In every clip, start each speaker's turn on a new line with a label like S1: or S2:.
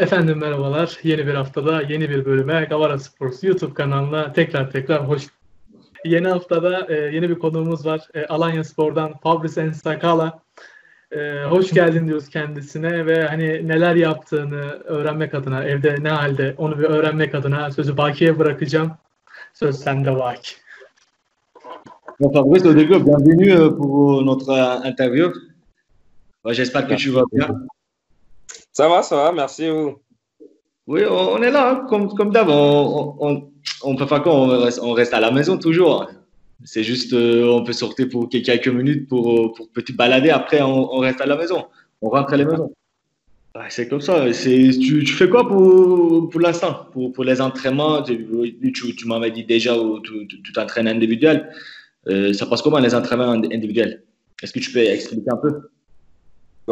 S1: Efendim merhabalar. Yeni bir haftada yeni bir bölüme Gavara Sports YouTube kanalına tekrar tekrar hoş Yeni haftada e, yeni bir konuğumuz var. E, Alanya Spor'dan Fabrice Ensakala. E, hoş geldin diyoruz kendisine ve hani neler yaptığını öğrenmek adına, evde ne halde onu bir öğrenmek adına sözü Baki'ye bırakacağım. Söz sende Baki.
S2: Fabrice, au début, bienvenue euh, pour notre euh, interview. J'espère que tu vas bien.
S3: Ça va, ça va, merci vous.
S2: Oui, on est là, hein, comme, comme d'hab. On, on, peut faire quoi on reste, à la maison toujours. C'est juste, euh, on peut sortir pour quelques minutes pour, euh, pour peut-être balader. Après, on, reste à la maison. On rentre à la maison. C'est comme ça. Tu, tu fais quoi pour, pour l'instant? Pour, pour les entraînements Tu, tu, m'avais dit déjà tu tu- t'entraînes individuel. Euh, ça passe comment les entraînements ind- individuels? Est-ce que tu peux expliquer un peu?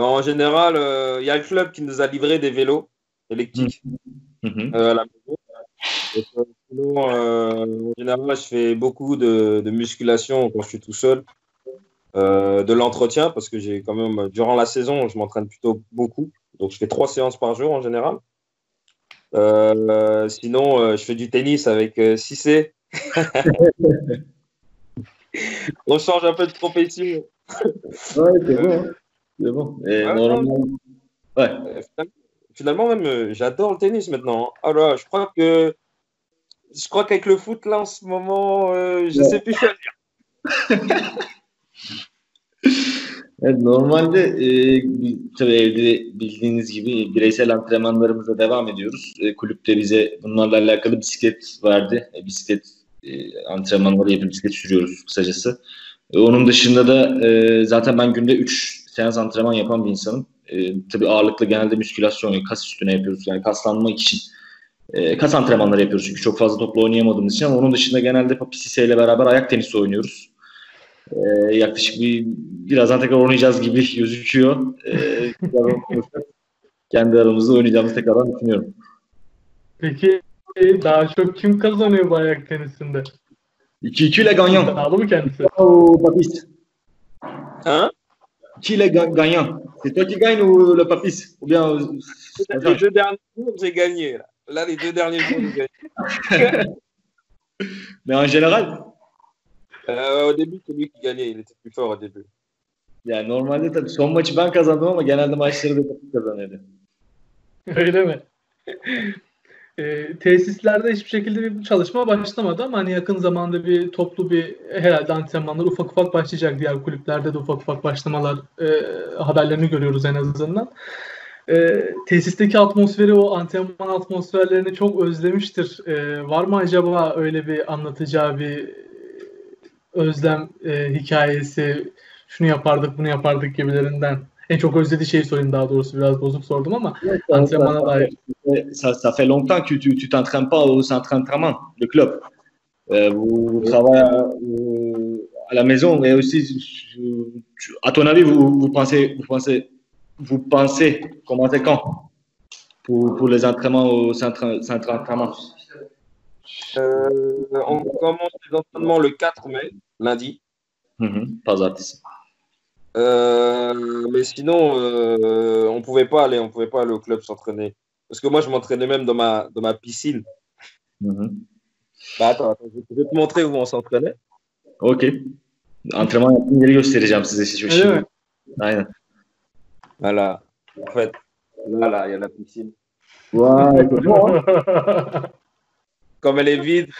S3: En général, euh, il y a le club qui nous a livré des vélos électriques
S2: Mhm.
S3: euh, à la maison. Et, euh, sinon, euh, en général, je fais beaucoup de, de musculation quand je suis tout seul. Euh, de l'entretien, parce que j'ai quand même, durant la saison, je m'entraîne plutôt beaucoup. Donc, je fais trois séances par jour en général. Euh, sinon, euh, je fais du tennis avec euh, Cissé. On change un peu de profession.
S2: Ouais, c'est bon. C'est bon. Et
S3: Ouais,
S2: normalement- ouais.
S3: Euh, finalement- même, euh, j'adore le tennis maintenant. Ah là, je crois que je crois qu'avec le foot là en ce moment, euh, je
S2: Ouais.
S3: sais plus choisir.
S2: Evet, normalde e, bi- tabii evde bildiğiniz gibi bireysel antrenmanlarımıza devam ediyoruz. E, kulüpte bize bunlarla alakalı bisiklet verdi. E, bisiklet e, antrenmanları yapıp bisiklet sürüyoruz kısacası. E, onun dışında da e, zaten ben günde 3 seans antrenman yapan bir insanım. E, tabii ağırlıklı genelde müskülasyon, kas üstüne yapıyoruz. Yani kaslanmak için e, kas antrenmanları yapıyoruz. Çünkü çok fazla topla oynayamadığımız için ama onun dışında genelde Papi Cisse ile beraber ayak tenisi oynuyoruz. Ee, yaklaşık bir birazdan tekrar oynayacağız gibi gözüküyor. Konuşacağız. Kendi aramızda oynayacağımızı tekrardan düşünüyorum.
S1: Peki e, daha çok kim kazanıyor bu ayak tenisinde?
S2: 2-2 ile Ganyan.
S1: İddialı mı kendisi?
S2: Oh, Papis.
S3: Hein
S2: 2 ile Ga- Ganyan. C'est toi qui gagne ou le Papis Ou bien... euh,
S3: Les deux derniers jours, j'ai gagné. Là, Là, les deux derniers jours, j'ai gagné.
S2: Mais en général,
S3: Euh, au début, c'est lui qui gagnait. Il était plus fort au début.
S2: yani normalde tabii son maçı ben kazandım ama genelde maçları da Papis kazanıyordu.
S1: Öyle mi? E, tesislerde hiçbir şekilde bir çalışma başlamadı ama hani yakın zamanda bir toplu bir herhalde antrenmanlar ufak ufak başlayacak. Diğer kulüplerde de ufak ufak başlamalar e, haberlerini görüyoruz en azından. E, tesisteki atmosferi o antrenman atmosferlerini çok özlemiştir. E, var mı acaba öyle bir anlatacağı bir özlem e, hikayesi şunu yapardık bunu yapardık gibilerinden. En çok özlediği şeyi sorayım daha doğrusu biraz bozuk sordum ama antrenmana dair.
S2: ça, ça fait longtemps que tu tu t'entraînes pas au centre d'entraînement, le club. Euh, vous, vous travaillez à, à la maison et aussi, à ton avis, vous, vous pensez, vous pensez, vous pensez commencer quand pour, pour les entraînements au centre, centre d'entraînement?
S3: Euh, on commence les entraînements le 4 mai, lundi.
S2: Hı hı, Pazartesi.
S3: Euh, mais sinon, euh, on pouvait pas aller, on pouvait pas aller au club s'entraîner. Parce que moi, je m'entraînais même dans ma, dans ma piscine.
S2: Hı.
S3: Bah, attends, attends, je vais te montrer où on s'entraînait.
S2: Okey. Antrenman yaptığım yeri göstereceğim size şimdi.
S1: Öyle mi?
S2: Aynen.
S3: Voilà. En fait, là, là, il y a la piscine.
S2: Bon, hein?
S3: Comme elle est vide,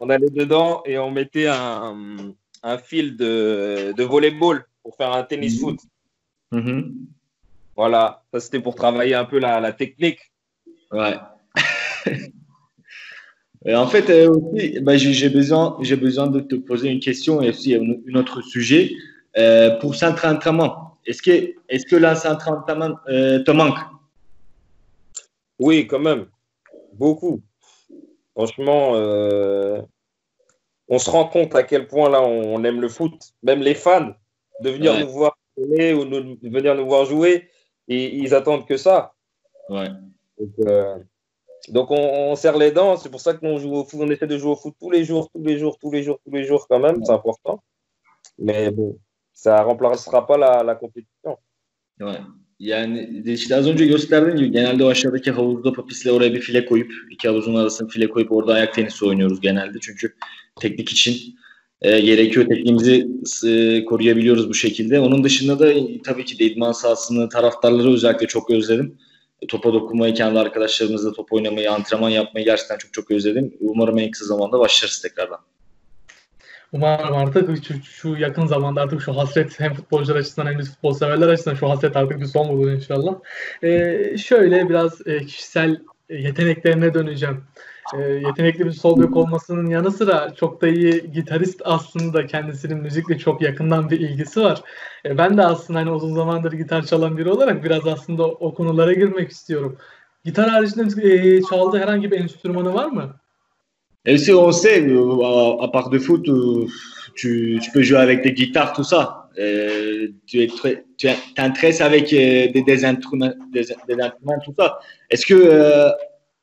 S3: on allait dedans et on mettait un, un fil de, de volleyball pour faire un tennis foot.
S2: Hı hı.
S3: Voilà. Ça, c'était pour travailler un peu la, la technique.
S2: Ouais. Et en fait, euh, aussi, bah, j'ai besoin, j'ai besoin de te poser une question et aussi un, un autre sujet. Euh, pour centre d'entraînement, est-ce que, est-ce que là, centre d'entraînement euh, te manque?
S3: Oui, quand même. Beaucoup. Franchement, on se rend compte à quel point là on aime le foot. Même les fans, de venir
S2: Ouais.
S3: nous voir jouer ou nous- de venir nous voir jouer, et, ils attendent que ça.
S2: Ouais.
S3: Donc, euh, donc on, on serre les dents. C'est pour ça que nous on joue au foot. On essaie de jouer au foot tous les jours, tous les jours, tous les jours, tous les jours quand même. C'est important. Mais bon, ça remplacera pas la, la compétition.
S2: Ouais. Yani işte az önce gösterdiğim gibi genelde o aşağıdaki havuzda papisle oraya bir file koyup iki havuzun arasına file koyup orada ayak tenisi oynuyoruz genelde. Çünkü teknik için e, gerekiyor. Tekniğimizi e, koruyabiliyoruz bu şekilde. Onun dışında da tabii ki de idman sahasını, taraftarları özellikle çok özledim. Topa dokunmayı, kendi arkadaşlarımızla top oynamayı, antrenman yapmayı gerçekten çok çok özledim. Umarım en kısa zamanda başlarız tekrardan.
S1: Umarım artık şu, şu yakın zamanda artık şu hasret hem futbolcular açısından hem de futbol severler açısından şu hasret artık bir son bulur inşallah. Ee, şöyle biraz e, kişisel yeteneklerine döneceğim. E, yetenekli bir sol bek olmasının yanı sıra çok da iyi gitarist aslında kendisinin müzikle çok yakından bir ilgisi var. E, ben de aslında hani uzun zamandır gitar çalan biri olarak biraz aslında o, o konulara girmek istiyorum. Gitar haricinde e, çaldığı herhangi bir enstrümanı var mı?
S2: Et si on sait, euh, à part de foot, euh, tu, tu peux jouer avec des guitares, tout ça. Euh, tu es tu t'intéresses avec euh, des, des, instruments, des, des, instruments, tout ça. Est-ce que, euh,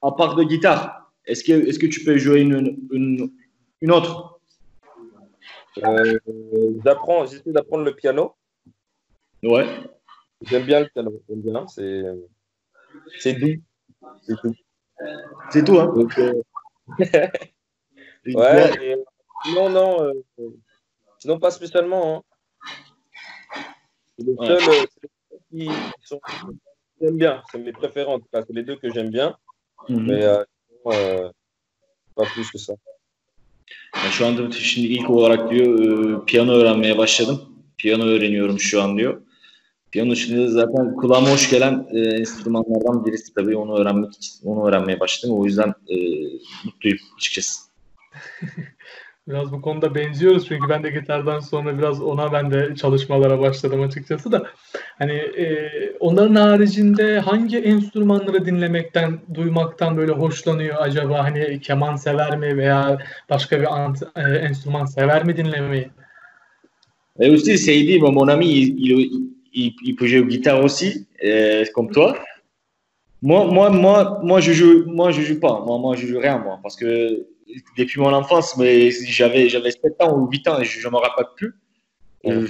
S2: à part de guitare, est-ce que, est-ce que tu peux jouer une, une, une autre?
S3: Euh, J'apprends, j'essaie d'apprendre le piano.
S2: Ouais.
S3: J'aime bien le piano. J'aime bien. C'est, c'est doux.
S2: C'est tout. C'est tout, hein.
S3: Donc, ouais, et, non, non. Sinon, pas spécialement. Hein. Les ouais. seuls euh, qui sont. J'aime bien, c'est mes préférés en tout cas. C'est les deux que j'aime bien. Mm -hmm. Mais euh, pas plus que ça.
S2: Yani şu anda şimdi ilk olarak diyor piyano öğrenmeye başladım. Piyano öğreniyorum şu an diyor. Piyano şimdi zaten kulağıma hoş gelen e, enstrümanlardan birisi tabii onu öğrenmek için onu öğrenmeye başladım. O yüzden e, mutluyum açıkçası.
S1: biraz bu konuda benziyoruz çünkü ben de gitardan sonra biraz ona ben de çalışmalara başladım açıkçası da. Hani e, onların haricinde hangi enstrümanları dinlemekten, duymaktan böyle hoşlanıyor acaba? Hani keman sever mi veya başka bir ant, e, enstrüman sever mi dinlemeyi?
S2: Et aussi, Seydi, mon ami, il, il, il, peut jouer guitare aussi, euh, comme toi. Moi, moi, moi, moi, je joue, moi, je joue pas. Moi, moi, je joue rien, moi, parce que depuis mon enfance, mais j'avais, j'avais 7 ans ou 8 ans et je ne me rappelle plus. Euh,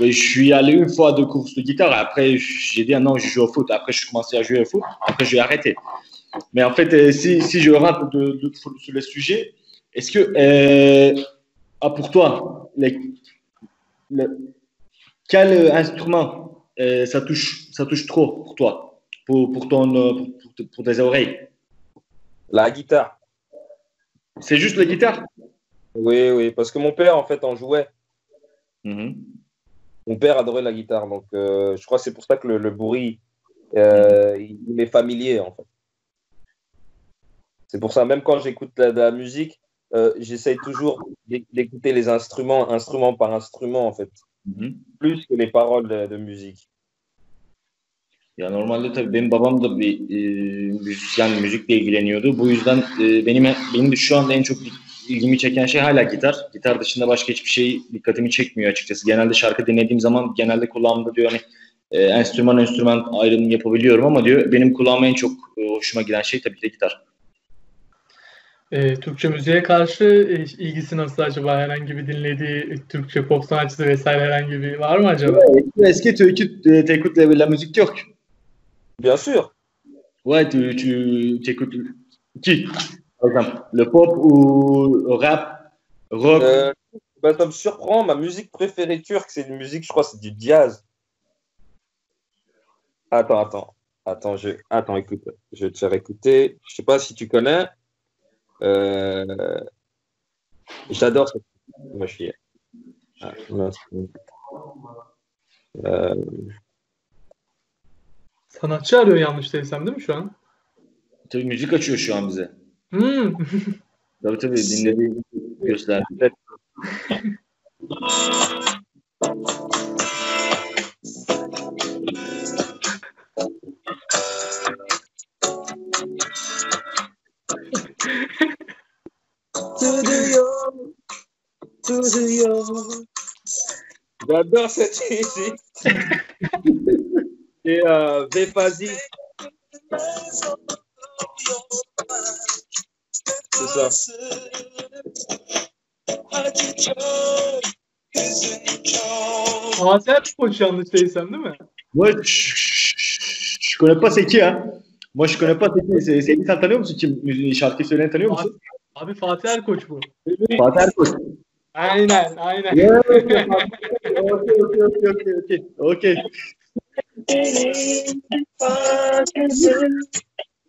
S2: je suis allé une fois à deux courses de guitare. Après, j'ai dit ah non, je joue au foot. Après, je commencé à jouer au foot. Après, j'ai arrêté. Mais en fait, euh, si, si je rentre de, de, sur le sujet, est-ce que, euh, ah, pour toi, les, le, quel instrument euh, ça, touche, ça touche trop pour toi, pour, pour, ton, pour tes oreilles?
S3: La guitare.
S2: C'est juste la guitare
S3: Oui, oui, parce que mon père, en fait, en jouait.
S2: Mm -hmm.
S3: Mon père adorait la guitare, donc euh, je crois que c'est pour ça que le, le bruit, euh, il est familier, en fait. C'est pour ça, même quand j'écoute la musique, euh, j'essaye toujours d'écouter les instruments, instrument par instrument, en fait.
S2: Mm -hmm.
S3: Plus que les paroles de, de musique.
S2: Ya normalde tabii benim babam da bir e, müzisyen, müzikle ilgileniyordu. Bu yüzden e, benim benim de şu anda en çok ilgimi çeken şey hala gitar. Gitar dışında başka hiçbir şey dikkatimi çekmiyor açıkçası. Genelde şarkı dinlediğim zaman genelde kulağımda diyor hani e, enstrüman enstrüman ayrımı yapabiliyorum ama diyor benim kulağıma en çok e, hoşuma giden şey tabii ki de gitar.
S1: E, Türkçe müziğe karşı e, ilgisi nasıl acaba? Herhangi bir dinlediği e, Türkçe pop sanatçısı vesaire herhangi bir var mı acaba?
S2: Est-ce que tu écoutes, t'écoutes la, la musique turque
S3: Bien sûr.
S2: Ouais, tu, tu écoutes qui? Par exemple, le pop ou le rap, rock?
S3: Euh, bah, Ça me surprend. Ma musique préférée turque, c'est une musique, je crois, c'est du jazz. Attends, attends. Attends, je... attends, écoute. Je vais te faire écouter. Je sais pas si tu connais. Euh... J'adore cette Moi, je suis. Ah, euh...
S1: Sanatçı arıyor yanlış değilsem değil mi şu an?
S2: Tabii müzik açıyor şu an bize.
S1: Hmm.
S2: tabii tabii dinlediği gösterdi.
S3: J'adore cette musique. Et euh, Vefasi. C'est ça.
S1: Azer Koç yanlış değilsem değil mi?
S2: Moi, je, je, connais pas c'est qui, hein. Moi, je connais pas c'est qui. C'est, c'est sen tanıyor musun? Kim şarkı söyleyen tanıyor musun?
S1: Abi Fatih Erkoç bu.
S2: Fatih Erkoç.
S1: Aynen, aynen.
S2: Yeah, okay, okay, okay, okay, okay, okay.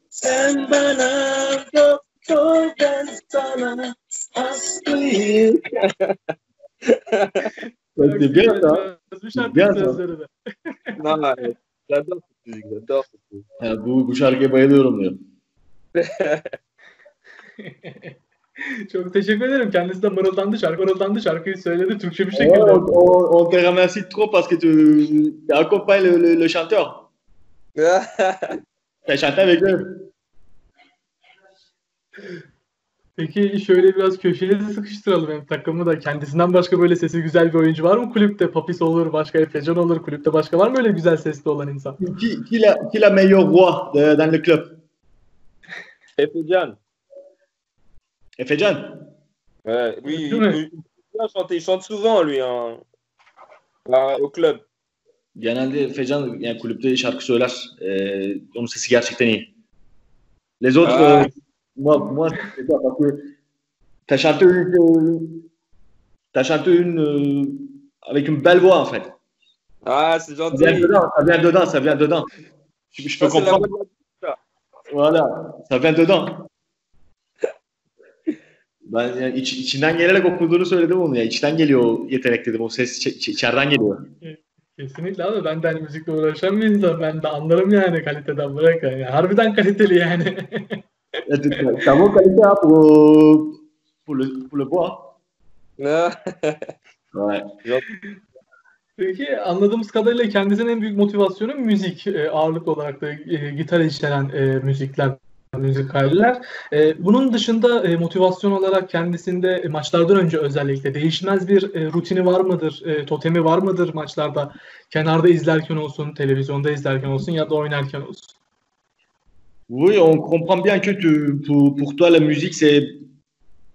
S3: Sen bana doktor ben sana hastayım.
S2: Ha, bu, bu şarkıya bayılıyorum diyor.
S1: Çok teşekkür ederim. Kendisi de mırıldandı, şarkı mırıldandı, şarkıyı söyledi Türkçe bir şekilde.
S2: on, on- on te remercie trop parce que tu, accompagnes le, le, le chanteur. Tu as chanté avec eux.
S1: Peki şöyle biraz köşeye de sıkıştıralım hem takımı da. Kendisinden başka böyle sesi güzel bir oyuncu var mı kulüpte? Papis olur, başka Efecan olur. Kulüpte başka var mı öyle güzel sesli olan insan?
S2: Qui, qui, la, qui la meilleure voix de- dans le club
S3: Efecan.
S2: Efecan.
S3: Ouais, lui, il,
S1: Ouais.
S3: il- chante souvent, lui, hein, à- au club.
S2: Genelde Efecan yani kulüpte şarkı söyler. Ee, onun sesi gerçekten iyi. Les autres,
S3: Ah.
S2: euh, moi, moi c'est ça parce que t'as chanté une, euh, t'as chanté une euh, avec une belle voix en fait.
S3: Ah, c'est
S2: Ça
S3: gentil.
S2: vient dedans, ça vient dedans, ça vient dedans. Je, je peux
S3: Ça,
S2: comprendre.
S3: voix
S2: Voilà, ça vient dedans. Ben yani iç, içinden gelerek okuduğunu söyledim onu ya. İçten geliyor o yetenek dedim. O ses içe- içeriden geliyor.
S1: Kesinlikle abi ben de hani müzikle uğraşan bir insan. Ben de anlarım yani kaliteden bırak. Yani harbiden kaliteli yani.
S2: T'as bon qualité hein, pour, pour, le, pour le bois.
S3: Ah,
S2: Ouais.
S1: Peki anladığımız kadarıyla kendisinin en büyük motivasyonu müzik. E, ağırlıklı olarak da e, gitar içeren e, müzikler, müzikaller. E, bunun dışında e, motivasyon olarak kendisinde e, maçlardan önce özellikle değişmez bir e, rutini var mıdır? E, totemi var mıdır maçlarda? Kenarda izlerken olsun, televizyonda izlerken olsun ya da oynarken olsun.
S2: Oui, on comprend bien que tu, pour, pour toi, la musique, c'est,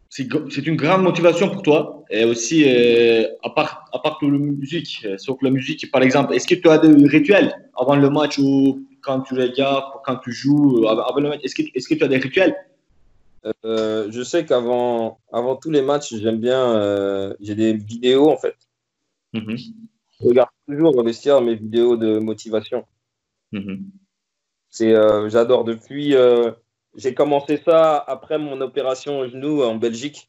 S2: c'est, une grande motivation pour toi. Et aussi, euh, à part, à part la musique, euh, sauf la musique, par exemple, est-ce que tu as des rituels avant le match ou quand tu regardes, quand tu joues, euh, avant avant le match, est-ce que, tu as des rituels?
S3: Euh, je sais qu'avant avant tous les matchs, j'aime bien. euh, J'ai des vidéos, en fait.
S2: Mhm,
S3: Je regarde toujours au vestiaire mes vidéos de motivation.
S2: mhm.
S3: C'est, euh, j'adore. Depuis, j'ai commencé ça après mon opération au genou en Belgique.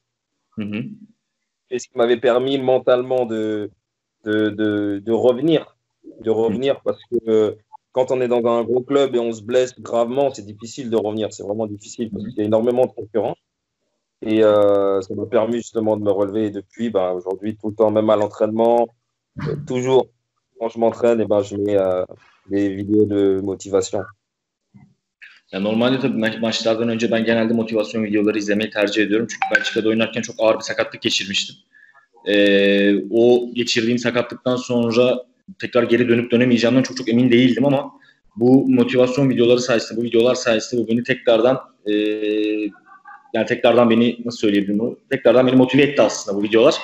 S2: Mhm.
S3: et ce qui m'avait permis mentalement de, de, de, de revenir. De revenir parce que quand on est dans un gros club et on se blesse gravement, c'est difficile de revenir. C'est vraiment difficile parce qu'il y a énormément de concurrence. Et euh, ça m'a permis justement de me relever. Et depuis, ben, aujourd'hui, tout le temps, même à l'entraînement, euh, toujours, quand je m'entraîne, et ben, je mets euh, des vidéos de motivation.
S2: Normalde tabii ma- maçlardan önce ben genelde motivasyon videoları izlemeyi tercih ediyorum. Çünkü Belçika'da oynarken çok ağır bir sakatlık geçirmiştim. Ee, o geçirdiğim sakatlıktan sonra tekrar geri dönüp dönemeyeceğimden çok çok emin değildim ama bu motivasyon videoları sayesinde, bu videolar sayesinde bu beni tekrardan e, yani tekrardan beni nasıl söyleyebilirim bunu? Tekrardan beni motive etti aslında bu videolar.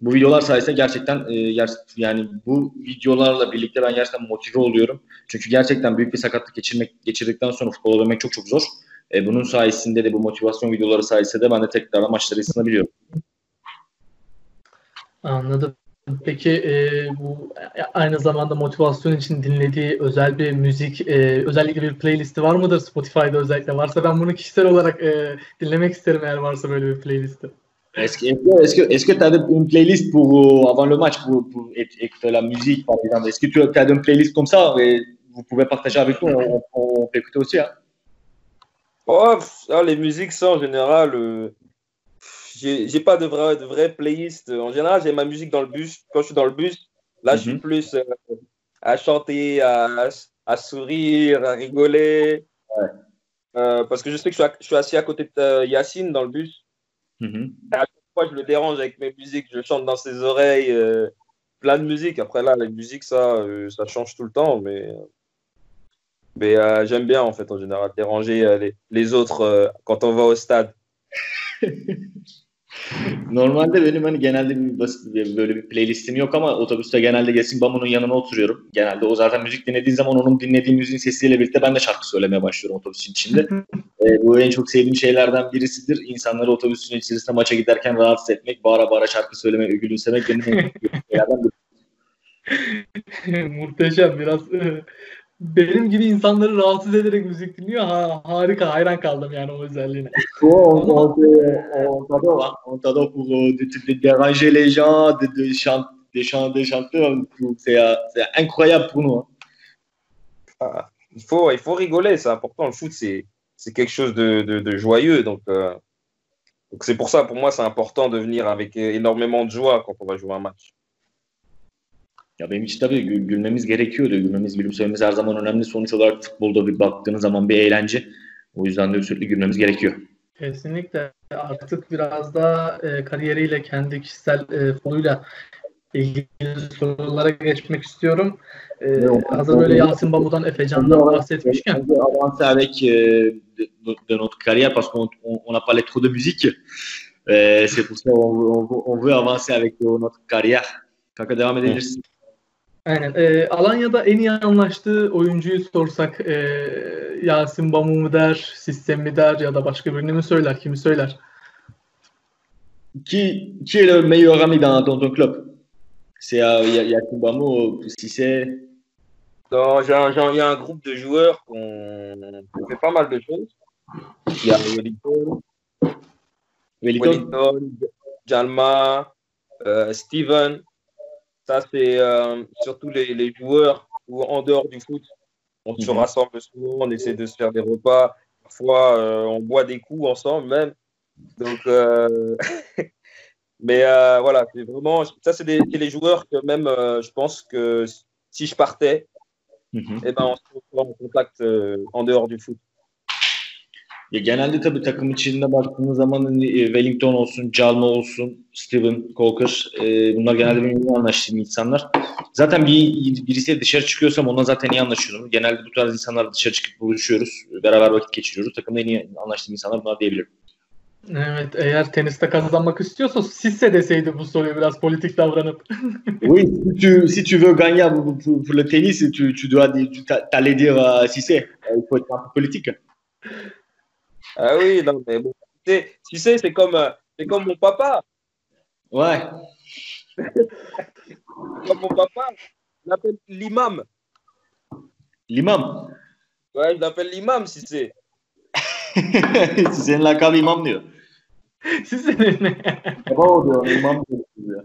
S2: Bu videolar sayesinde gerçekten e, ger- yani bu videolarla birlikte ben gerçekten motive oluyorum. Çünkü gerçekten büyük bir sakatlık geçirmek geçirdikten sonra futbola dönmek çok çok zor. E, bunun sayesinde de bu motivasyon videoları sayesinde de ben de tekrardan maçları ısınabiliyorum.
S1: Anladım. Peki e, bu aynı zamanda motivasyon için dinlediği özel bir müzik, e, özellikle bir playlisti var mıdır Spotify'da özellikle? Varsa ben bunu kişisel olarak e, dinlemek isterim eğer varsa böyle bir playlisti.
S2: Est-ce que est-ce que est-ce que tu as une playlist pour avant le match pour, pour écouter la musique par exemple Est-ce que tu as une playlist comme ça et vous pouvez partager avec nous on, on, on peut écouter aussi hein
S3: Oh, les musiques, ça, en général, euh, j'ai pas de vraie de vraie playlist. En général, j'ai ma musique dans le bus. Quand je suis dans le bus, là, je suis
S2: Mhm.
S3: plus euh, à chanter, à, à sourire, à rigoler.
S2: Ouais.
S3: Euh, parce que je sais que je suis, à- je suis assis à côté de euh, Yacine dans le bus.
S2: Mhm.
S3: Moi, je le dérange avec mes musiques. Je chante dans ses oreilles. euh, plein de musique. Après, là, les musiques, ça, ça change tout le temps. Mais, mais j'aime bien, en fait, en général, déranger les, les autres quand on va au stade.
S2: Normalde benim hani genelde bir basit bir, böyle bir playlistim yok ama otobüste genelde Yasin Bamu'nun yanına oturuyorum. Genelde o zaten müzik dinlediği zaman onun dinlediği müziğin sesiyle birlikte ben de şarkı söylemeye başlıyorum otobüsün içinde. e, bu en çok sevdiğim şeylerden birisidir. İnsanları otobüsün içerisinde maça giderken rahatsız etmek, bağıra bağıra şarkı söylemek, gülümsemek benim en sevdiğim şeylerden.
S1: Muhteşem biraz benim gibi insanları rahatsız ederek müzik dinliyor. Ha, harika, hayran kaldım yani o özelliğine.
S2: on, on, on pour de, de déranger les gens, de, de, chant, de, chant, de chanteurs. C'est incroyable pour nous.
S3: Ah, il, faut, il faut rigoler, c'est important. Le foot, c'est quelque chose de, de, de joyeux. Donc, euh, donc c'est pour ça, pour moi, c'est important de venir avec énormément de joie quand on va jouer un match.
S2: Ya benim için tabii gülmemiz gerekiyordu. Gülmemiz, gülümsememiz her zaman önemli. Sonuç olarak futbolda bir baktığınız zaman bir eğlence. O yüzden de sürekli gülmemiz gerekiyor.
S1: Kesinlikle. Artık biraz daha e, kariyeriyle, kendi kişisel e, konuyla ilgili sorulara geçmek istiyorum. E, hazır böyle Yasin Bamu'dan, Efecan'dan bahsetmişken.
S2: Avancer avec de, de notre carrière parce qu'on on a parlé trop de musique. Euh, c'est pour ça on, on, on veut avancer avec notre carrière. Kanka devam edebilirsin.
S1: Aynen. E, Alanya'da en iyi anlaştığı oyuncuyu sorsak e, Yasin Bamu mu der, Sistem mi der ya da başka birini mi söyler, kimi söyler?
S2: Qui, qui est le meilleur ami dans, dans ton club C'est euh, Yasin Bamu ou Cissé
S3: Non, il y a un groupe de joueurs qu'on qu fait pas mal de choses. Il y a Wellington, Wellington Jalma, euh, Steven, ça, c'est euh, surtout les, les, joueurs où, en dehors du foot, on se
S2: Mhm.
S3: rassemble souvent, on essaie de se faire des repas. Parfois, euh, on boit des coups ensemble même. Donc, euh, mais voilà, c'est vraiment, ça, c'est les joueurs que même, je pense que si je partais,
S2: hı.
S3: eh ben, on se retrouve en contact en dehors du foot.
S2: Ya genelde tabii takım içinde baktığınız zaman hani, e, Wellington olsun, Calma olsun, Steven Colker e, bunlar genelde benim iyi anlaştığım insanlar. Zaten bir birisi dışarı çıkıyorsam onunla zaten iyi anlaşıyorum. Genelde bu tarz insanlarla dışarı çıkıp buluşuyoruz. Beraber vakit geçiriyoruz. Takımda en iyi anlaştığım insanlar bunlar diyebilirim.
S1: Evet, eğer teniste kazanmak istiyorsa Sisse deseydi bu soruyu biraz politik davranıp.
S2: Oui, si tu, si tu veux gagner pour, pour- pour le tennis, tu, tu dois tu t'a- t'allais dire euh, si c'est. Euh, Il faut être un peu politique.
S3: Ah oui, non, mais bon, tu sais, c'est comme, euh, c'est comme mon papa.
S2: Ouais.
S3: Comme mon papa, je l'appelle l'imam.
S2: L'imam.
S3: Ouais, je l'appelle l'imam si c'est.
S2: Senin lakabı imam diyor.
S1: Sisse ne?
S2: Baba o diyor, imam diyor.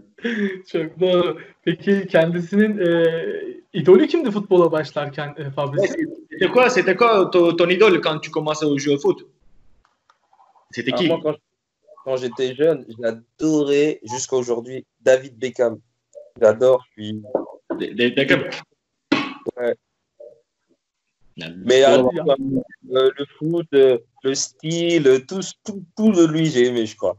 S1: Çok doğru. Peki kendisinin e, idolü kimdi futbola başlarken e, Fabrice?
S2: C'était quoi, c'était quoi ton, ton idole quand tu commençais à jouer au foot? C'était
S3: Alors,
S2: qui
S3: moi, quand, quand j'étais jeune, j'adorais jusqu'à aujourd'hui David Beckham. J'adore. Je suis...
S2: David Beckham.
S3: Ouais. Mais euh,
S1: Spor-
S3: euh, le foot, euh, le style, tout, tout, tout de lui, j'ai aimé, je crois.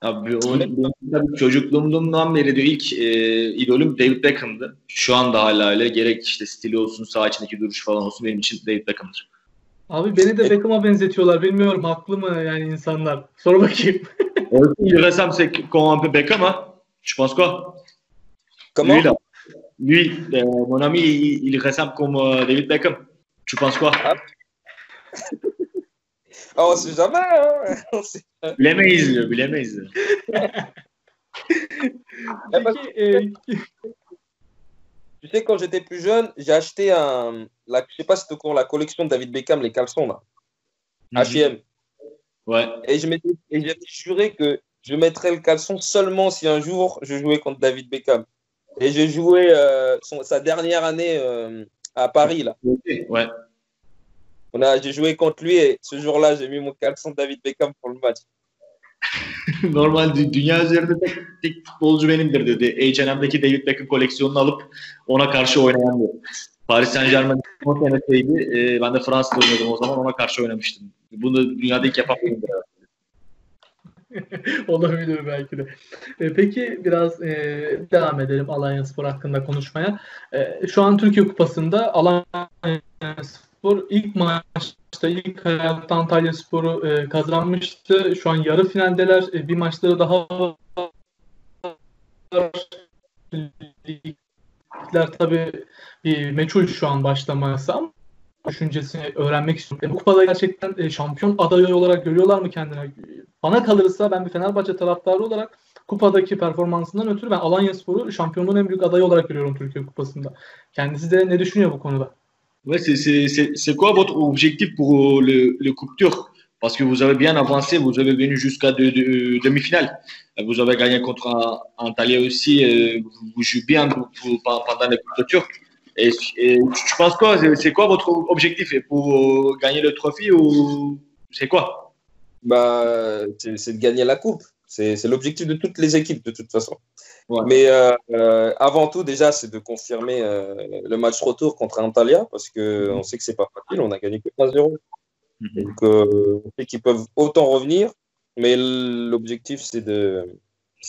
S2: Abi, o, benim tabii çocukluğumdan beri de ilk e, idolüm David Beckham'dı. Şu anda hala öyle. Gerek işte stili olsun, saha içindeki duruş falan olsun benim için David Beckham'dır.
S1: Abi beni de Beckham'a benzetiyorlar. Bilmiyorum haklı mı yani insanlar? Sor bakayım.
S2: Aussi, il ressemble c'est comme un peu Beckham, hein Je pense quoi
S3: Comment
S2: Lui, là. Lui, euh, mon ami, il, il ressemble comme euh, David Beckham. Tu penses quoi
S3: Ah, on sait jamais. Hein On sait-
S2: Bilemeyiz diyor, bilemeyiz diyor.
S1: Peki e,
S3: Tu sais, quand j'étais plus jeune, j'ai acheté un. La, je sais pas si tu cours la collection de David Beckham, les caleçons là. H&M.
S2: Ouais.
S3: Et je j'avais juré que je mettrais le caleçon seulement si un jour je jouais contre David Beckham. Et j'ai joué euh, son- sa dernière année euh, à Paris là.
S2: Ouais.
S3: On a, j'ai joué contre lui et ce jour-là, j'ai mis mon caleçon David Beckham pour le match.
S2: Normal dü- dünya üzerinde tek, tek futbolcu benimdir dedi. H&M'deki David Beckham koleksiyonunu alıp ona karşı oynayan. Paris Saint Germain o senesiydi. Ee, ben de Fransa'da oynuyordum o zaman ona karşı oynamıştım. Bunu dünyada ilk yapan benimdir.
S1: olabilir belki de. E, peki biraz e, devam edelim Alanya Spor hakkında konuşmaya. E, şu an Türkiye Kupası'nda Alanya Spor ilk maçta ilk hayatta Antalya Sporu e, kazanmıştı. Şu an yarı finaldeler. E, bir maçları daha var. Ligler tabii bir meçhul şu an başlaması ama düşüncesini öğrenmek istiyorum. E, bu kupada gerçekten e, şampiyon adayı olarak görüyorlar mı kendine? Bana kalırsa ben bir Fenerbahçe taraftarı olarak kupadaki performansından ötürü ben Alanya Sporu şampiyonluğun en büyük adayı olarak görüyorum Türkiye Kupası'nda. Kendisi de ne düşünüyor bu konuda?
S2: Ouais, c'est quoi votre objectif pour le, le Coupe Turc Parce que vous avez bien avancé, vous avez venu jusqu'à de, de, demi-finale. Vous avez gagné contre Antalya aussi, vous, vous jouez bien pour, pour, pendant les Coupes Turques. Et, et tu penses quoi? C'est quoi votre objectif? Pour gagner le trophée ou c'est quoi?
S3: Bah, C'est de gagner la coupe. C'est l'objectif de toutes les équipes de toute façon. Ouais. Mais euh, euh, avant tout, déjà, c'est de confirmer euh, le match retour contre Antalya parce qu'on -hmm. sait que c'est pas facile. On a gagné que 3-0. Mm -hmm. Donc, euh, on sait qu'ils peuvent autant revenir. Mais l'objectif, c'est de,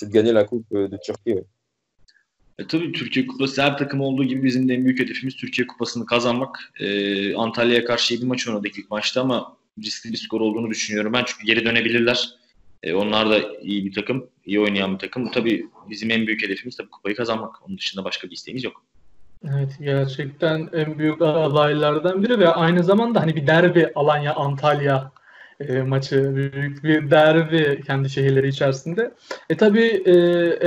S3: de gagner la Coupe de Turquie. Ouais.
S2: E, tabii Türkiye Kupası her takım olduğu gibi bizim de en büyük hedefimiz Türkiye Kupası'nı kazanmak. Ee, Antalya'ya karşı iyi bir maç oynadık ilk maçta ama riskli bir skor olduğunu düşünüyorum ben. Çünkü geri dönebilirler. Ee, onlar da iyi bir takım, iyi oynayan bir takım. Tabii bizim en büyük hedefimiz tabii kupayı kazanmak. Onun dışında başka bir isteğimiz yok.
S1: Evet gerçekten en büyük adaylardan biri ve aynı zamanda hani bir derbi Alanya Antalya e, maçı büyük bir derbi kendi şehirleri içerisinde. E tabi e,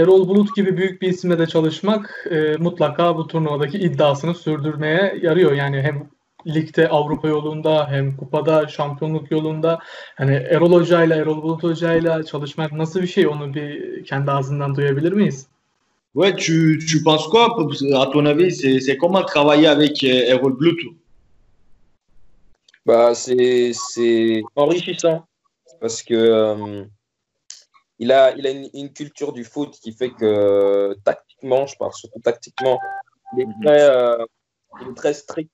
S1: Erol Bulut gibi büyük bir isimle de çalışmak e, mutlaka bu turnuvadaki iddiasını sürdürmeye yarıyor. Yani hem ligde Avrupa yolunda hem kupada şampiyonluk yolunda hani Erol Hoca ile Erol Bulut Hoca ile çalışmak nasıl bir şey onu bir kendi ağzından duyabilir miyiz?
S2: Ouais, tu, tu penses quoi, à ton avis, c'est comment travailler avec Erol Bulut
S3: bah, c'est enrichissant parce que euh, il a, il a une, une, culture du foot qui fait que tactiquement, je parle surtout tactiquement, il est très, euh, il est très strict,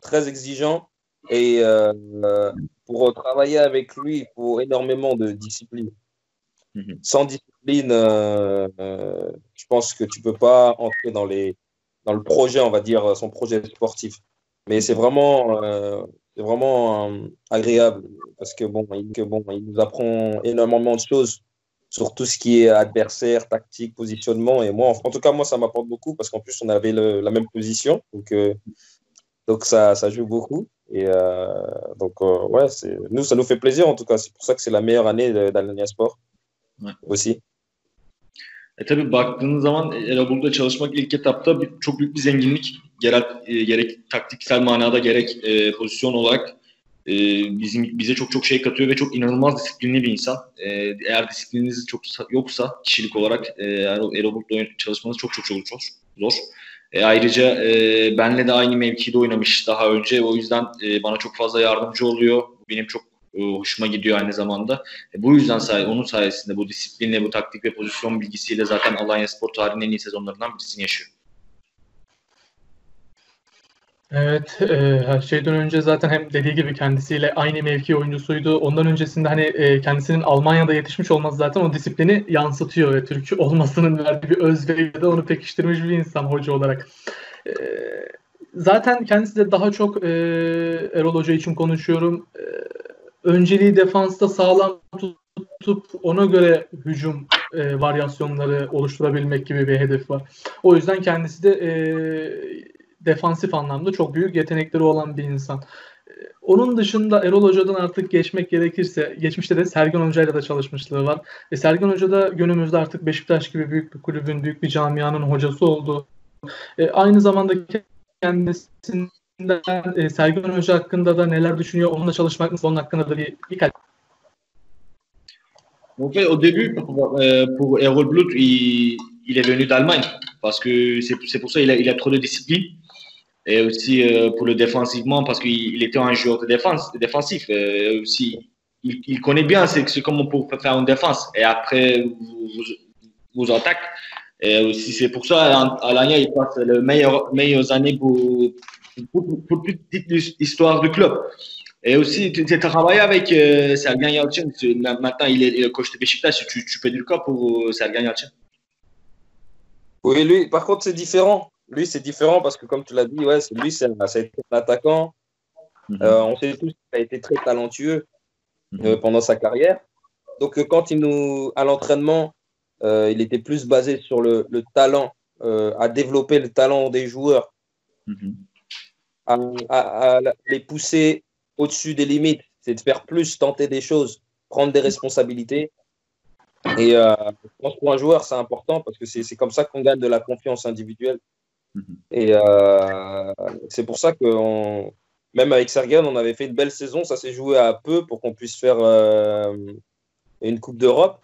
S3: très exigeant et euh, pour travailler avec lui, il faut énormément de discipline. Mm -hmm. Sans discipline, je pense que tu peux pas entrer dans, les, dans le projet, on va dire, son projet sportif. Mais c'est vraiment c'est vraiment euh, agréable parce que bon, il, que bon, il nous apprend énormément de choses sur tout ce qui est adversaire, tactique, positionnement. Et moi, en, en tout cas, moi, ça m'apporte beaucoup parce qu'en plus, on avait le, la même position. Donc, euh, donc ça, ça joue beaucoup. Et euh, donc, ouais, nous, ça nous fait plaisir en tout cas. C'est pour ça que c'est la meilleure année d'Alania Sport
S2: ouais.
S3: aussi.
S2: E tabii baktığınız zaman Erol'da çalışmak ilk etapta bir, çok büyük bir zenginlik. Gerek, e, gerek taktiksel manada gerek e, pozisyon olarak e, bizim bize çok çok şey katıyor ve çok inanılmaz disiplinli bir insan. E, eğer disiplininiz çok yoksa kişilik olarak e, Erol'da çalışmanız çok çok çok zor. E, ayrıca e, benle de aynı mevkide oynamış daha önce. O yüzden e, bana çok fazla yardımcı oluyor. Benim çok hoşuma gidiyor aynı zamanda. E, bu yüzden say onun sayesinde bu disiplinle, bu taktik ve pozisyon bilgisiyle zaten Alanya Spor tarihinin en iyi sezonlarından birisini yaşıyor.
S1: Evet, e, her şeyden önce zaten hem dediği gibi kendisiyle aynı mevki oyuncusuydu. Ondan öncesinde hani e, kendisinin Almanya'da yetişmiş olması zaten o disiplini yansıtıyor ve Türkçü olmasının verdiği bir özveriyle de onu pekiştirmiş bir insan hoca olarak. E, zaten kendisi de daha çok e, Erol Hoca için konuşuyorum. E, önceliği defansta sağlam tutup ona göre hücum e, varyasyonları oluşturabilmek gibi bir hedef var. O yüzden kendisi de e, defansif anlamda çok büyük yetenekleri olan bir insan. E, onun dışında Erol Hoca'dan artık geçmek gerekirse, geçmişte de Sergen Hoca'yla da çalışmışlığı var. E, Sergen Hoca da günümüzde artık Beşiktaş gibi büyük bir kulübün, büyük bir camianın hocası oldu. E, aynı zamanda kendisinin e, Sergen Hoca hakkında da neler düşünüyor, onunla çalışmak nasıl, onun hakkında da bir birkaç.
S2: En fait, au début, pour, euh, pour Blut, il, est venu d'Allemagne parce que c'est pour ça qu'il a, il a trop de discipline. Et aussi euh, pour le défensivement, parce qu'il était un joueur de défense, défensif. Euh, il, connaît bien c'est comment peut faire une défense. Et après, vous, vous. Et aussi, c'est pour ça, Alanya, il passe les meilleures, meilleures années pour, pour, pour, toute l'histoire du club. Et aussi, tu as travaillé avec euh, Sergen Yalçın. Maintenant, il est le coach de Beşiktaş. Tu, tu peux dire quoi pour Sergen Yalçın
S3: Oui, lui, par contre, c'est différent. Lui, c'est différent parce que, comme tu l'as dit, ouais, lui, c'est un attaquant. Euh, on sait tous qu'il a été très talentueux euh, pendant sa carrière. Donc, euh, quand il nous, à l'entraînement, il était plus basé sur le, talent, à développer le talent des joueurs, à, les pousser au-dessus des limites, c'est de faire plus, tenter des choses, prendre des responsabilités. Et je pense pour un joueur, c'est important parce que c'est comme ça qu'on gagne de la confiance individuelle. Et c'est pour ça que même avec Sergen, on avait fait une belle saison. Ça s'est joué à peu pour qu'on puisse faire euh, une Coupe d'Europe.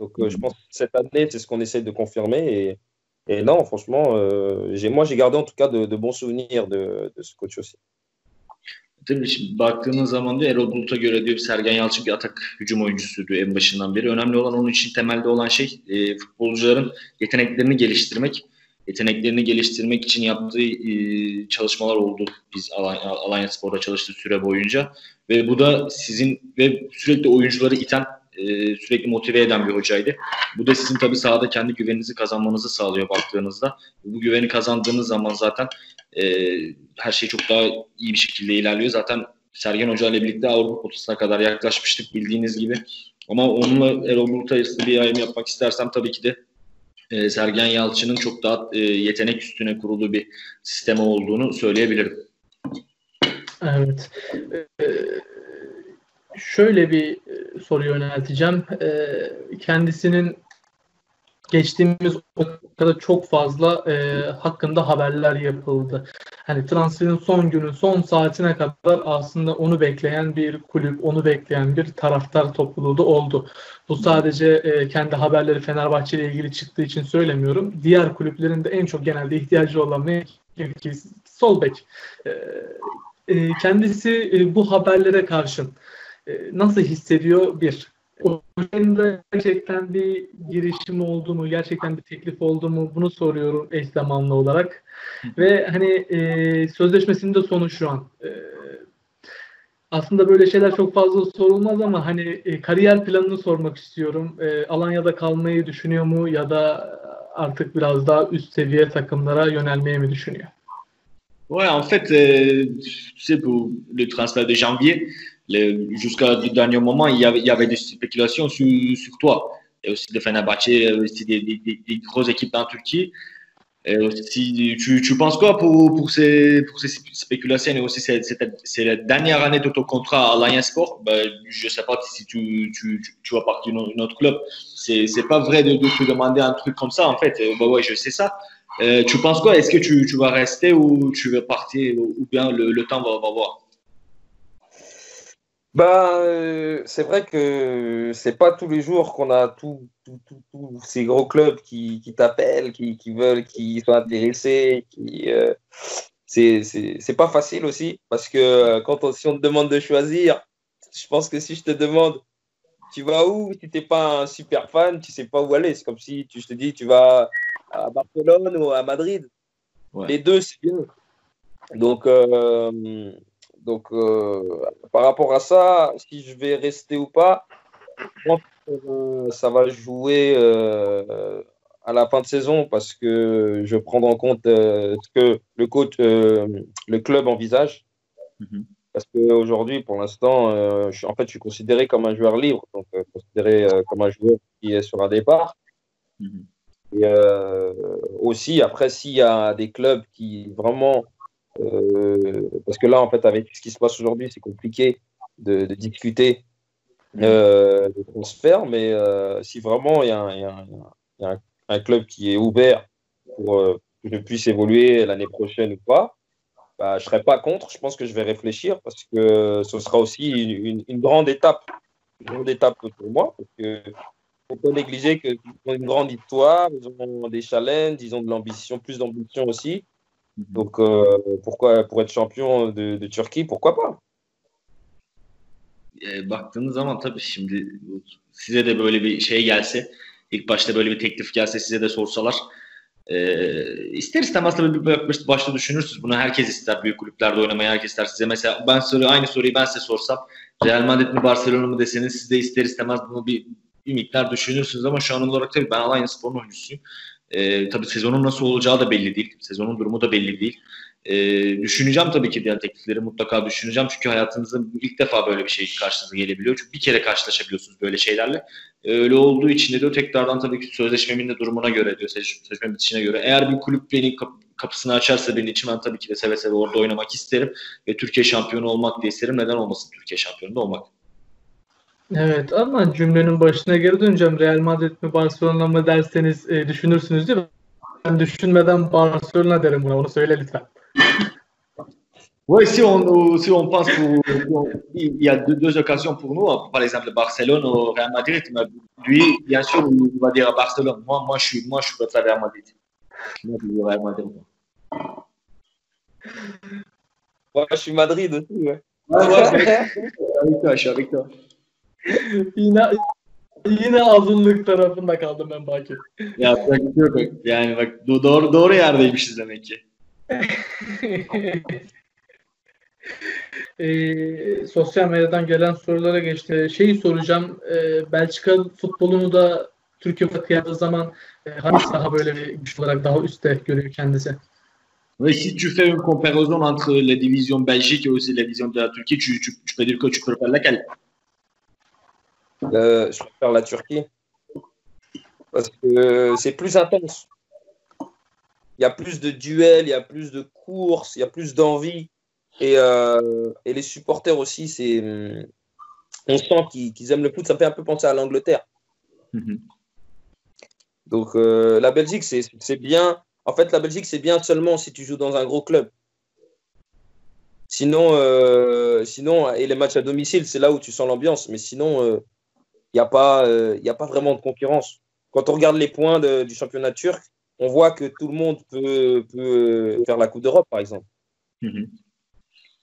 S3: Donc, euh, je pense que cette année, c'est ce qu'on essaie de confirmer. Et, et non, franchement, euh, moi, j'ai gardé en tout cas de, de bons souvenirs de, de, ce coach aussi.
S2: Tabii baktığınız zaman da Erol Bulut'a göre diyor Sergen Yalçın bir atak hücum oyuncusuydu en başından beri. Önemli olan onun için temelde olan şey e, futbolcuların yeteneklerini geliştirmek yeteneklerini geliştirmek için yaptığı e, çalışmalar oldu biz Alanya, Alanya Spor'da çalıştığı süre boyunca ve bu da sizin ve sürekli oyuncuları iten e, sürekli motive eden bir hocaydı. Bu da sizin tabii sahada kendi güveninizi kazanmanızı sağlıyor baktığınızda. Bu güveni kazandığınız zaman zaten e, her şey çok daha iyi bir şekilde ilerliyor. Zaten Sergen Hoca ile birlikte Avrupa potasına kadar yaklaşmıştık bildiğiniz gibi. Ama onunla Erol Bulut bir ayrım yapmak istersem tabii ki de e, Sergen Yalçın'ın çok daha e, yetenek üstüne kurulu bir sistemi olduğunu söyleyebilirim.
S1: Evet. Ee, şöyle bir e, soru yönelteceğim. Ee, kendisinin geçtiğimiz kadar çok fazla e, hakkında haberler yapıldı. Hani transferin son günü, son saatine kadar aslında onu bekleyen bir kulüp, onu bekleyen bir taraftar topluluğu da oldu. Bu sadece e, kendi haberleri Fenerbahçe ile ilgili çıktığı için söylemiyorum. Diğer kulüplerin de en çok genelde ihtiyacı olan mevkisi sol bek. E, e, kendisi e, bu haberlere karşın e, nasıl hissediyor? Bir, oyunda gerçekten bir girişim oldu mu, gerçekten bir teklif oldu mu bunu soruyorum eş zamanlı olarak. Ve hani e, sözleşmesinin de sonu şu an. E, aslında böyle şeyler çok fazla sorulmaz ama hani e, kariyer planını sormak istiyorum. E, Alanya'da kalmayı düşünüyor mu ya da artık biraz daha üst seviye takımlara yönelmeyi mi düşünüyor?
S2: Ouais, en fait, euh, tu sais, pour le transfert de janvier, jusqu'à le dernier moment, il y avait, des spéculations sur, toi. Et aussi de Fenerbahçe, aussi des, des, grosses équipes en Turquie. Et aussi, tu, tu penses quoi pour, pour, ces, pour ces spéculations et aussi c'est la dernière année de ton contrat à Alliance Sport? Ben, Je ne sais pas si tu, tu, tu, vas partir dans un autre club. C'est pas vrai de, te demander un truc comme ça en fait. Ben ouais, je sais ça. Euh, tu penses quoi? Est-ce que tu, vas rester ou tu vas partir ou bien le, le temps va, va voir?
S3: Bah, euh, c'est vrai que c'est pas tous les jours qu'on a tous ces gros clubs qui, qui t'appellent, qui, qui, veulent, qui sont intéressés. Qui, euh, c'est pas facile aussi parce que euh, quand on, si on te demande de choisir, je pense que si je te demande tu vas où, si t'es pas un super fan, tu sais pas où aller. C'est comme si tu, je te dis tu vas à Barcelone ou à Madrid. Les deux, c'est bien. Donc, euh, donc, euh, par rapport à ça, si je vais rester ou pas, je pense que euh, ça va jouer euh, à la fin de saison parce que je prends en compte ce que le coach, le club envisage. Mhm. Parce qu'aujourd'hui, pour l'instant, en fait, je suis considéré comme un joueur libre, donc considéré comme un joueur qui est sur un départ. Mhm. Et aussi, après, s'il y a des clubs qui vraiment parce que là, en fait, avec ce qui se passe aujourd'hui, c'est compliqué de, discuter euh, de transfert, mais euh, si vraiment il y a, un, club qui est ouvert pour que je puisse évoluer l'année prochaine ou pas, bah, je ne serai pas contre. Je pense que je vais réfléchir parce que ce sera aussi une, grande étape. Une grande étape pour moi. Parce que faut pas négliger qu'ils ont une grande histoire, ils ont des challenges, ils ont de l'ambition, plus d'ambition aussi. Donc euh, pourquoi pour être champion de, de Turquie, pourquoi pas?
S2: E, baktığınız zaman tabii şimdi size de böyle bir şey gelse, ilk başta böyle bir teklif gelse size de sorsalar e, ister istemez tabii bir başta düşünürsünüz. Bunu herkes ister. Büyük kulüplerde oynamayı herkes ister. Size mesela ben soru aynı soruyu ben size sorsam Real Madrid mi Barcelona mı deseniz siz de ister istemez bunu bir, bir miktar düşünürsünüz ama şu an olarak tabii ben Alanya Spor'un oyuncusuyum. E, tabii sezonun nasıl olacağı da belli değil. Sezonun durumu da belli değil. E, düşüneceğim tabii ki diğer teklifleri mutlaka düşüneceğim. Çünkü hayatınızda ilk defa böyle bir şey karşınıza gelebiliyor. Çünkü bir kere karşılaşabiliyorsunuz böyle şeylerle. E, öyle olduğu için de diyor tekrardan tabii ki sözleşmemin de durumuna göre diyor. Sözleşme bitişine göre. Eğer bir kulüp beni kapısını açarsa benim için ben tabii ki de seve seve orada oynamak isterim. Ve Türkiye şampiyonu olmak da isterim. Neden olmasın Türkiye şampiyonu da olmak.
S1: Evet ama cümlenin başına geri döneceğim. Real Madrid mi Barcelona mı derseniz e, düşünürsünüz değil mi? Ben düşünmeden Barcelona derim buna. Onu söyle lütfen.
S2: Oui, si on, si on pense pour, pour, il y a deux, deux, occasions pour nous, par exemple Barcelone ou Real Madrid. Mais lui, bien sûr, il va dire Barcelone. Moi, moi, je suis, moi, je préfère Real Madrid. Moi, je Real Madrid.
S3: Moi, je suis Madrid aussi, ouais.
S2: Ouais, ouais, avec toi, je suis avec toi.
S1: Yine yine azınlık tarafında kaldım ben Baki.
S2: Şey yok. Yani bak doğru doğru yerdeymişiz demek ki.
S1: e, sosyal medyadan gelen sorulara geçti. Şeyi soracağım. E, Belçika futbolunu da Türkiye kıyasladığı zaman e, hangisi daha böyle bir güç olarak daha üstte görüyor kendisi?
S2: Oui, si tu fais une comparaison entre la division Belgique et aussi la division de la Turquie, tu, tu, tu peux dire que tu préfères laquelle
S3: euh, Je préfère la Turquie. Parce que c'est plus intense. Il y a plus de duels, il y a plus de courses, il y a plus d'envie. Et, euh, et, les supporters aussi, c'est, on sent qu'ils, aiment le foot. Ça me fait un peu penser à l'Angleterre. Mm-hmm. Donc euh, la Belgique, c'est, c'est bien. En fait, la Belgique, c'est bien seulement si tu joues dans un gros club. Sinon, euh, sinon et les matchs à domicile, c'est là où tu sens l'ambiance. Mais sinon, il n'y a, pas, y a pas vraiment de concurrence. Quand on regarde les points de, du championnat turc, on voit que tout le monde peut, peut faire la Coupe d'Europe, par exemple. Mm-hmm.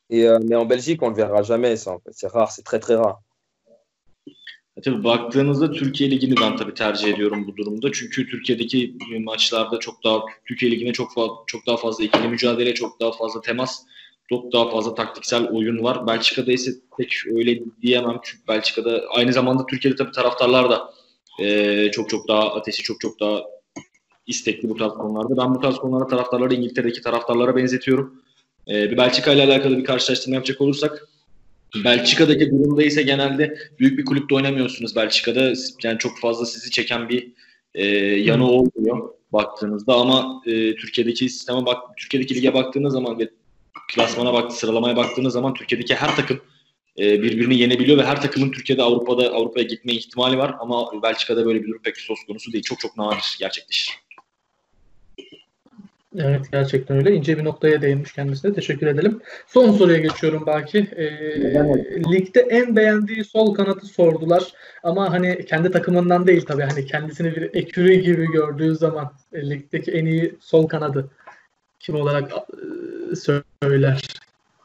S3: Et, euh, mais en Belgique, on ne le verra jamais, ça. En fait. C'est rare, c'est très très rare.
S2: Tabii baktığınızda Türkiye Ligi'ni ben tabii tercih ediyorum bu durumda. Çünkü Türkiye'deki maçlarda çok daha Türkiye Ligi'ne çok çok daha fazla ikili mücadele, çok daha fazla temas, çok daha fazla taktiksel oyun var. Belçika'da ise pek öyle diyemem çünkü Belçika'da aynı zamanda Türkiye'de tabii taraftarlar da e, çok çok daha ateşi çok çok daha istekli bu tarz konularda. Ben bu tarz konularda taraftarları İngiltere'deki taraftarlara benzetiyorum. Ee, bir Belçika ile alakalı bir karşılaştırma yapacak olursak Belçika'daki durumda ise genelde büyük bir kulüpte oynamıyorsunuz Belçika'da. Yani çok fazla sizi çeken bir e, yanı olmuyor baktığınızda ama e, Türkiye'deki sisteme bak Türkiye'deki lige baktığınız zaman ve klasmana bak sıralamaya baktığınız zaman Türkiye'deki her takım e, birbirini yenebiliyor ve her takımın Türkiye'de Avrupa'da Avrupa'ya gitme ihtimali var ama Belçika'da böyle bir durum pek söz konusu değil. Çok çok nadir gerçekleşir.
S1: Evet gerçekten öyle. İnce bir noktaya değinmiş kendisine. Teşekkür edelim. Son soruya geçiyorum belki. Ee, ligde en beğendiği sol kanatı sordular. Ama hani kendi takımından değil tabii. Hani kendisini bir ekürü gibi gördüğü zaman e, ligdeki en iyi sol kanadı kim olarak e, söyler?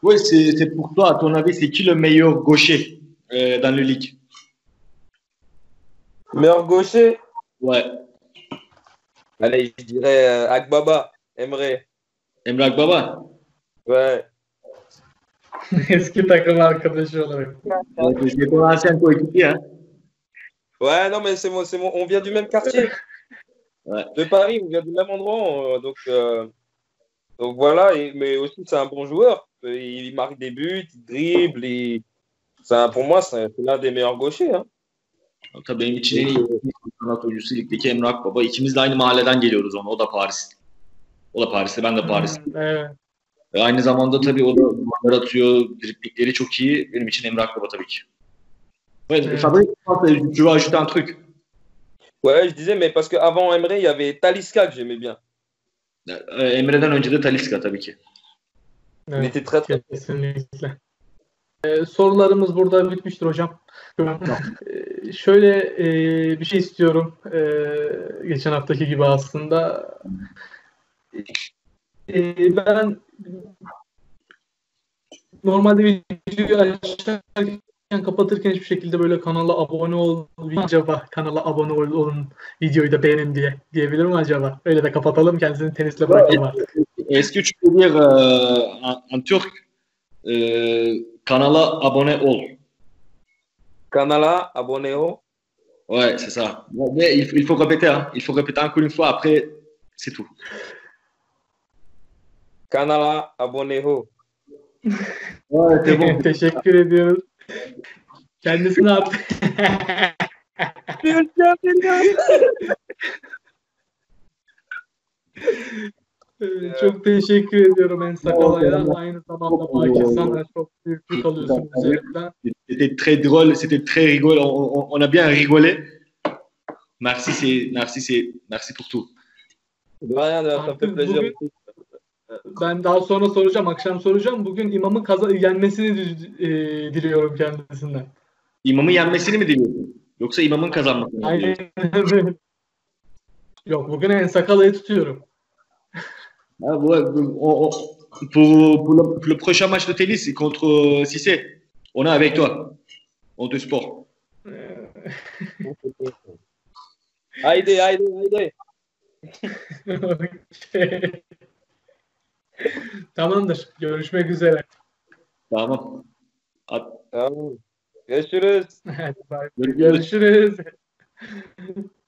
S2: Oui, c'est pour toi, à ton avis, c'est qui le meilleur gaucher euh, dans le ligue
S3: Meilleur gaucher?
S2: Ouais.
S3: Allez, je dirais euh, Agbaba. Emre.
S2: Emre Akbaba?
S3: Ouais.
S1: Eski takım arkadaşı olarak.
S2: C'est ton ancien coéquipier, hein?
S3: Ouais, non, mais c'est moi, c'est moi. On vient du même quartier.
S2: Ouais.
S3: De Paris, on vient du même endroit. Donc, euh, donc voilà. Et, mais aussi, c'est un bon joueur. Il marque des buts, il dribble. Il... Un, pour moi, c'est l'un des meilleurs gauchers. Hein.
S2: Tabii benim için en iyi kanat oyuncusu ligdeki Emre Akbaba. İkimiz de aynı mahalleden geliyoruz ona. O da Paris. O da Paris'te, ben de Paris.
S1: Evet.
S2: Ve aynı zamanda tabii o da duvarlar atıyor, driplikleri çok iyi. Benim için Emre Akbaba tabii ki. Ouais. Fabrice, tu veux ajouter un truc
S3: Ouais, je disais, mais parce qu'avant Emre, il y avait Talisca que j'aimais bien.
S2: Ee, Emre'den önce de Talisca tabii ki.
S1: Evet. Kesinlikle. Ee, sorularımız burada bitmiştir hocam. Ee, şöyle e, bir şey istiyorum. Ee, geçen haftaki gibi aslında. Ee, ben normalde videoyu açarken kapatırken hiçbir şekilde böyle kanala abone ol acaba kanala abone ol- olun videoyu da beğenin diye diyebilir mi acaba? Öyle de kapatalım kendisini tenisle bırakalım artık.
S2: Est-ce que tu peux dire en, en turc euh, kanala abone ol. Ouais, c'est ça. Bon, mais il, faut- il faut répéter, hein. il faut répéter encore une fois, après, c'est tout.
S3: Kanala abone-ho.
S2: Ouais, c'est bon.
S1: Teşekkür ediyoruz. Kendisine at. Ee, Çok teşekkür ediyorum en sakalaya. Aynı zamanda Bakir sana çok büyük yük alıyorsun üzerimden.
S2: C'était très drôle, c'était très rigolo. On, on- on a bien rigolé. Merci, c'est, merci, c'est, merci pour tout.
S3: De rien, de ça fait plaisir.
S1: Bugün- Ben daha sonra soracağım, akşam soracağım. Bugün imamın kaza yenmesini e, diliyorum kendisinden.
S2: İmamın yenmesini mi diliyorsun? Yoksa imamın kazanmasını mı diliyorsun?
S1: Yok bugün en sakalayı tutuyorum.
S2: Ah, ouais, on- on- pour, pour, le, pour le prochain match de tennis contre euh, Cissé, on est avec toi. On te sport.
S3: Haydi, haydi, haydi.
S1: Tamamdır. Görüşmek üzere.
S2: Tamam. At-
S3: Tamam.
S2: Görüşürüz.
S1: Görüşürüz.